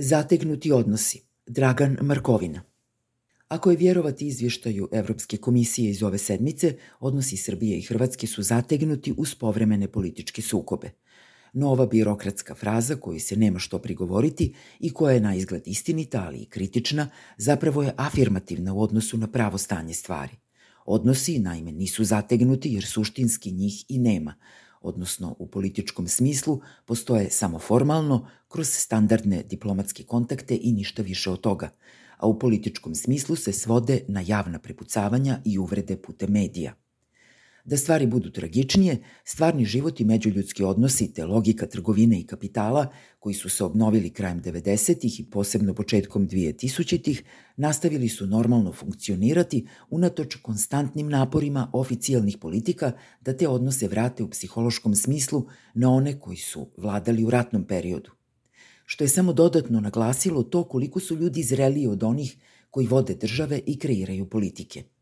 Zategnuti odnosi. Dragan Markovina. Ako je vjerovati izvještaju Evropske komisije iz ove sedmice, odnosi Srbije i Hrvatske su zategnuti uz povremene političke sukobe. Nova birokratska fraza koju se nema što prigovoriti i koja je na izgled istinita, ali i kritična, zapravo je afirmativna u odnosu na pravo stanje stvari. Odnosi, naime, nisu zategnuti jer suštinski njih i nema – odnosno u političkom smislu, postoje samo formalno, kroz standardne diplomatske kontakte i ništa više od toga, a u političkom smislu se svode na javna prepucavanja i uvrede putem medija – Da stvari budu tragičnije, stvarni život i međuljudski odnosi te logika trgovine i kapitala, koji su se obnovili krajem 90-ih i posebno početkom 2000-ih, nastavili su normalno funkcionirati unatoč konstantnim naporima oficijalnih politika da te odnose vrate u psihološkom smislu na one koji su vladali u ratnom periodu. Što je samo dodatno naglasilo to koliko su ljudi zreliji od onih koji vode države i kreiraju politike –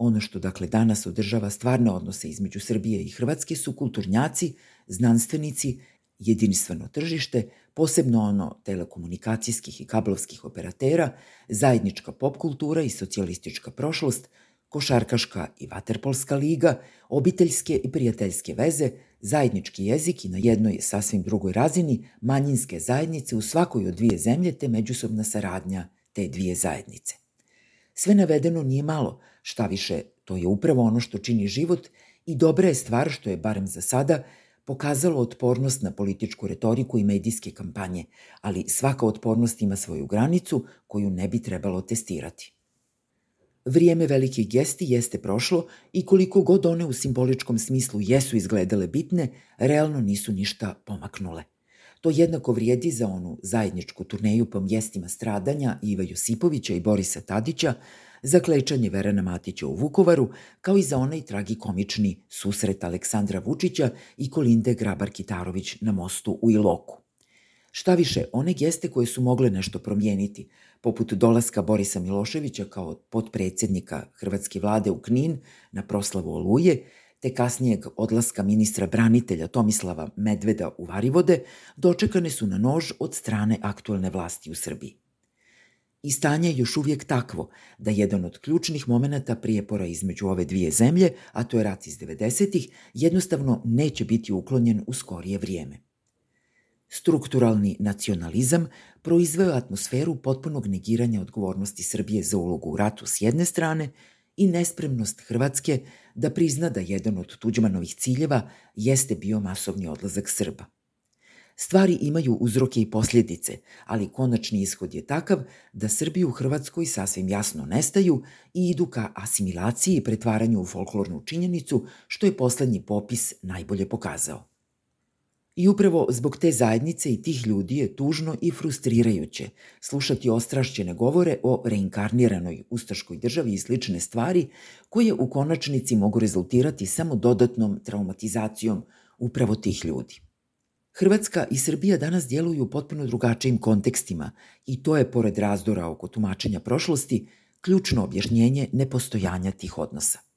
Ono što dakle danas održava stvarne odnose između Srbije i Hrvatske su kulturnjaci, znanstvenici, jedinstveno tržište, posebno ono telekomunikacijskih i kablovskih operatera, zajednička pop kultura i socijalistička prošlost, košarkaška i vaterpolska liga, obiteljske i prijateljske veze, zajednički jezik i na jednoj sasvim drugoj razini manjinske zajednice u svakoj od dvije zemlje te međusobna saradnja te dvije zajednice. Sve navedeno nije malo, šta više, to je upravo ono što čini život i dobra je stvar što je, barem za sada, pokazalo otpornost na političku retoriku i medijske kampanje, ali svaka otpornost ima svoju granicu koju ne bi trebalo testirati. Vrijeme velikih gesti jeste prošlo i koliko god one u simboličkom smislu jesu izgledale bitne, realno nisu ništa pomaknule. To jednako vrijedi za onu zajedničku turneju po mjestima stradanja Iva Josipovića i Borisa Tadića, za klečanje Verana Matića u Vukovaru, kao i za onaj tragikomični susret Aleksandra Vučića i Kolinde Grabar-Kitarović na mostu u Iloku. Šta više, one geste koje su mogle nešto promijeniti, poput dolaska Borisa Miloševića kao potpredsednika Hrvatske vlade u Knin na proslavu Oluje, te kasnijeg odlaska ministra branitelja Tomislava Medveda u Varivode, dočekane su na nož od strane aktuelne vlasti u Srbiji. I stanje je još uvijek takvo da jedan od ključnih momenata prijepora između ove dvije zemlje, a to je rat iz 90-ih, jednostavno neće biti uklonjen u skorije vrijeme. Strukturalni nacionalizam proizveo atmosferu potpunog negiranja odgovornosti Srbije za ulogu u ratu s jedne strane i nespremnost Hrvatske da prizna da jedan od Tuđmanovih ciljeva jeste bio masovni odlazak Srba. Stvari imaju uzroke i posljedice, ali konačni ishod je takav da Srbi u Hrvatskoj sasvim jasno nestaju i idu ka asimilaciji i pretvaranju u folklornu činjenicu, što je poslednji popis najbolje pokazao. I upravo zbog te zajednice i tih ljudi je tužno i frustrirajuće slušati ostrašćene govore o reinkarniranoj ustaškoj državi i slične stvari koje u konačnici mogu rezultirati samo dodatnom traumatizacijom upravo tih ljudi. Hrvatska i Srbija danas djeluju u potpuno drugačijim kontekstima i to je, pored razdora oko tumačenja prošlosti, ključno objašnjenje nepostojanja tih odnosa.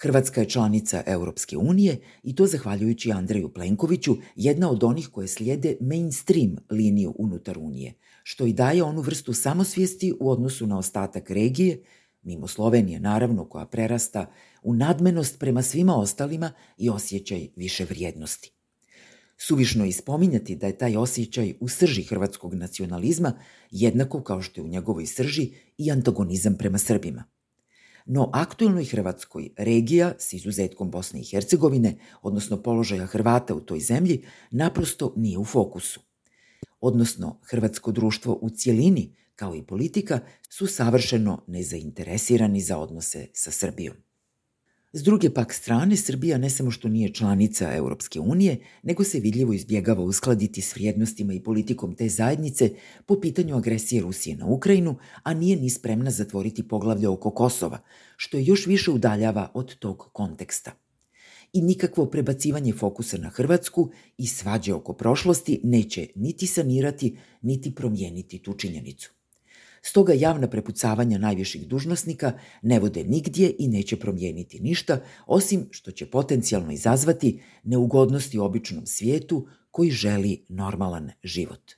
Hrvatska je članica Europske unije i to zahvaljujući Andreju Plenkoviću, jedna od onih koje slijede mainstream liniju unutar Unije, što i daje onu vrstu samosvijesti u odnosu na ostatak regije, mimo Slovenije naravno koja prerasta u nadmenost prema svima ostalima i osjećaj više vrijednosti. Suvišno je ispominjati da je taj osjećaj u srži hrvatskog nacionalizma jednako kao što je u njegovoj srži i antagonizam prema Srbima. No aktuelnoj Hrvatskoj regija s izuzetkom Bosne i Hercegovine, odnosno položaja Hrvata u toj zemlji, naprosto nije u fokusu. Odnosno, hrvatsko društvo u cijelini, kao i politika, su savršeno nezainteresirani za odnose sa Srbijom. S druge pak strane, Srbija ne samo što nije članica Europske unije, nego se vidljivo izbjegava uskladiti s vrijednostima i politikom te zajednice po pitanju agresije Rusije na Ukrajinu, a nije ni spremna zatvoriti poglavlje oko Kosova, što je još više udaljava od tog konteksta. I nikakvo prebacivanje fokusa na Hrvatsku i svađe oko prošlosti neće niti sanirati, niti promijeniti tu činjenicu. Stoga javna prepucavanja najviših dužnosnika ne vode nigdje i neće promijeniti ništa, osim što će potencijalno izazvati neugodnosti običnom svijetu koji želi normalan život.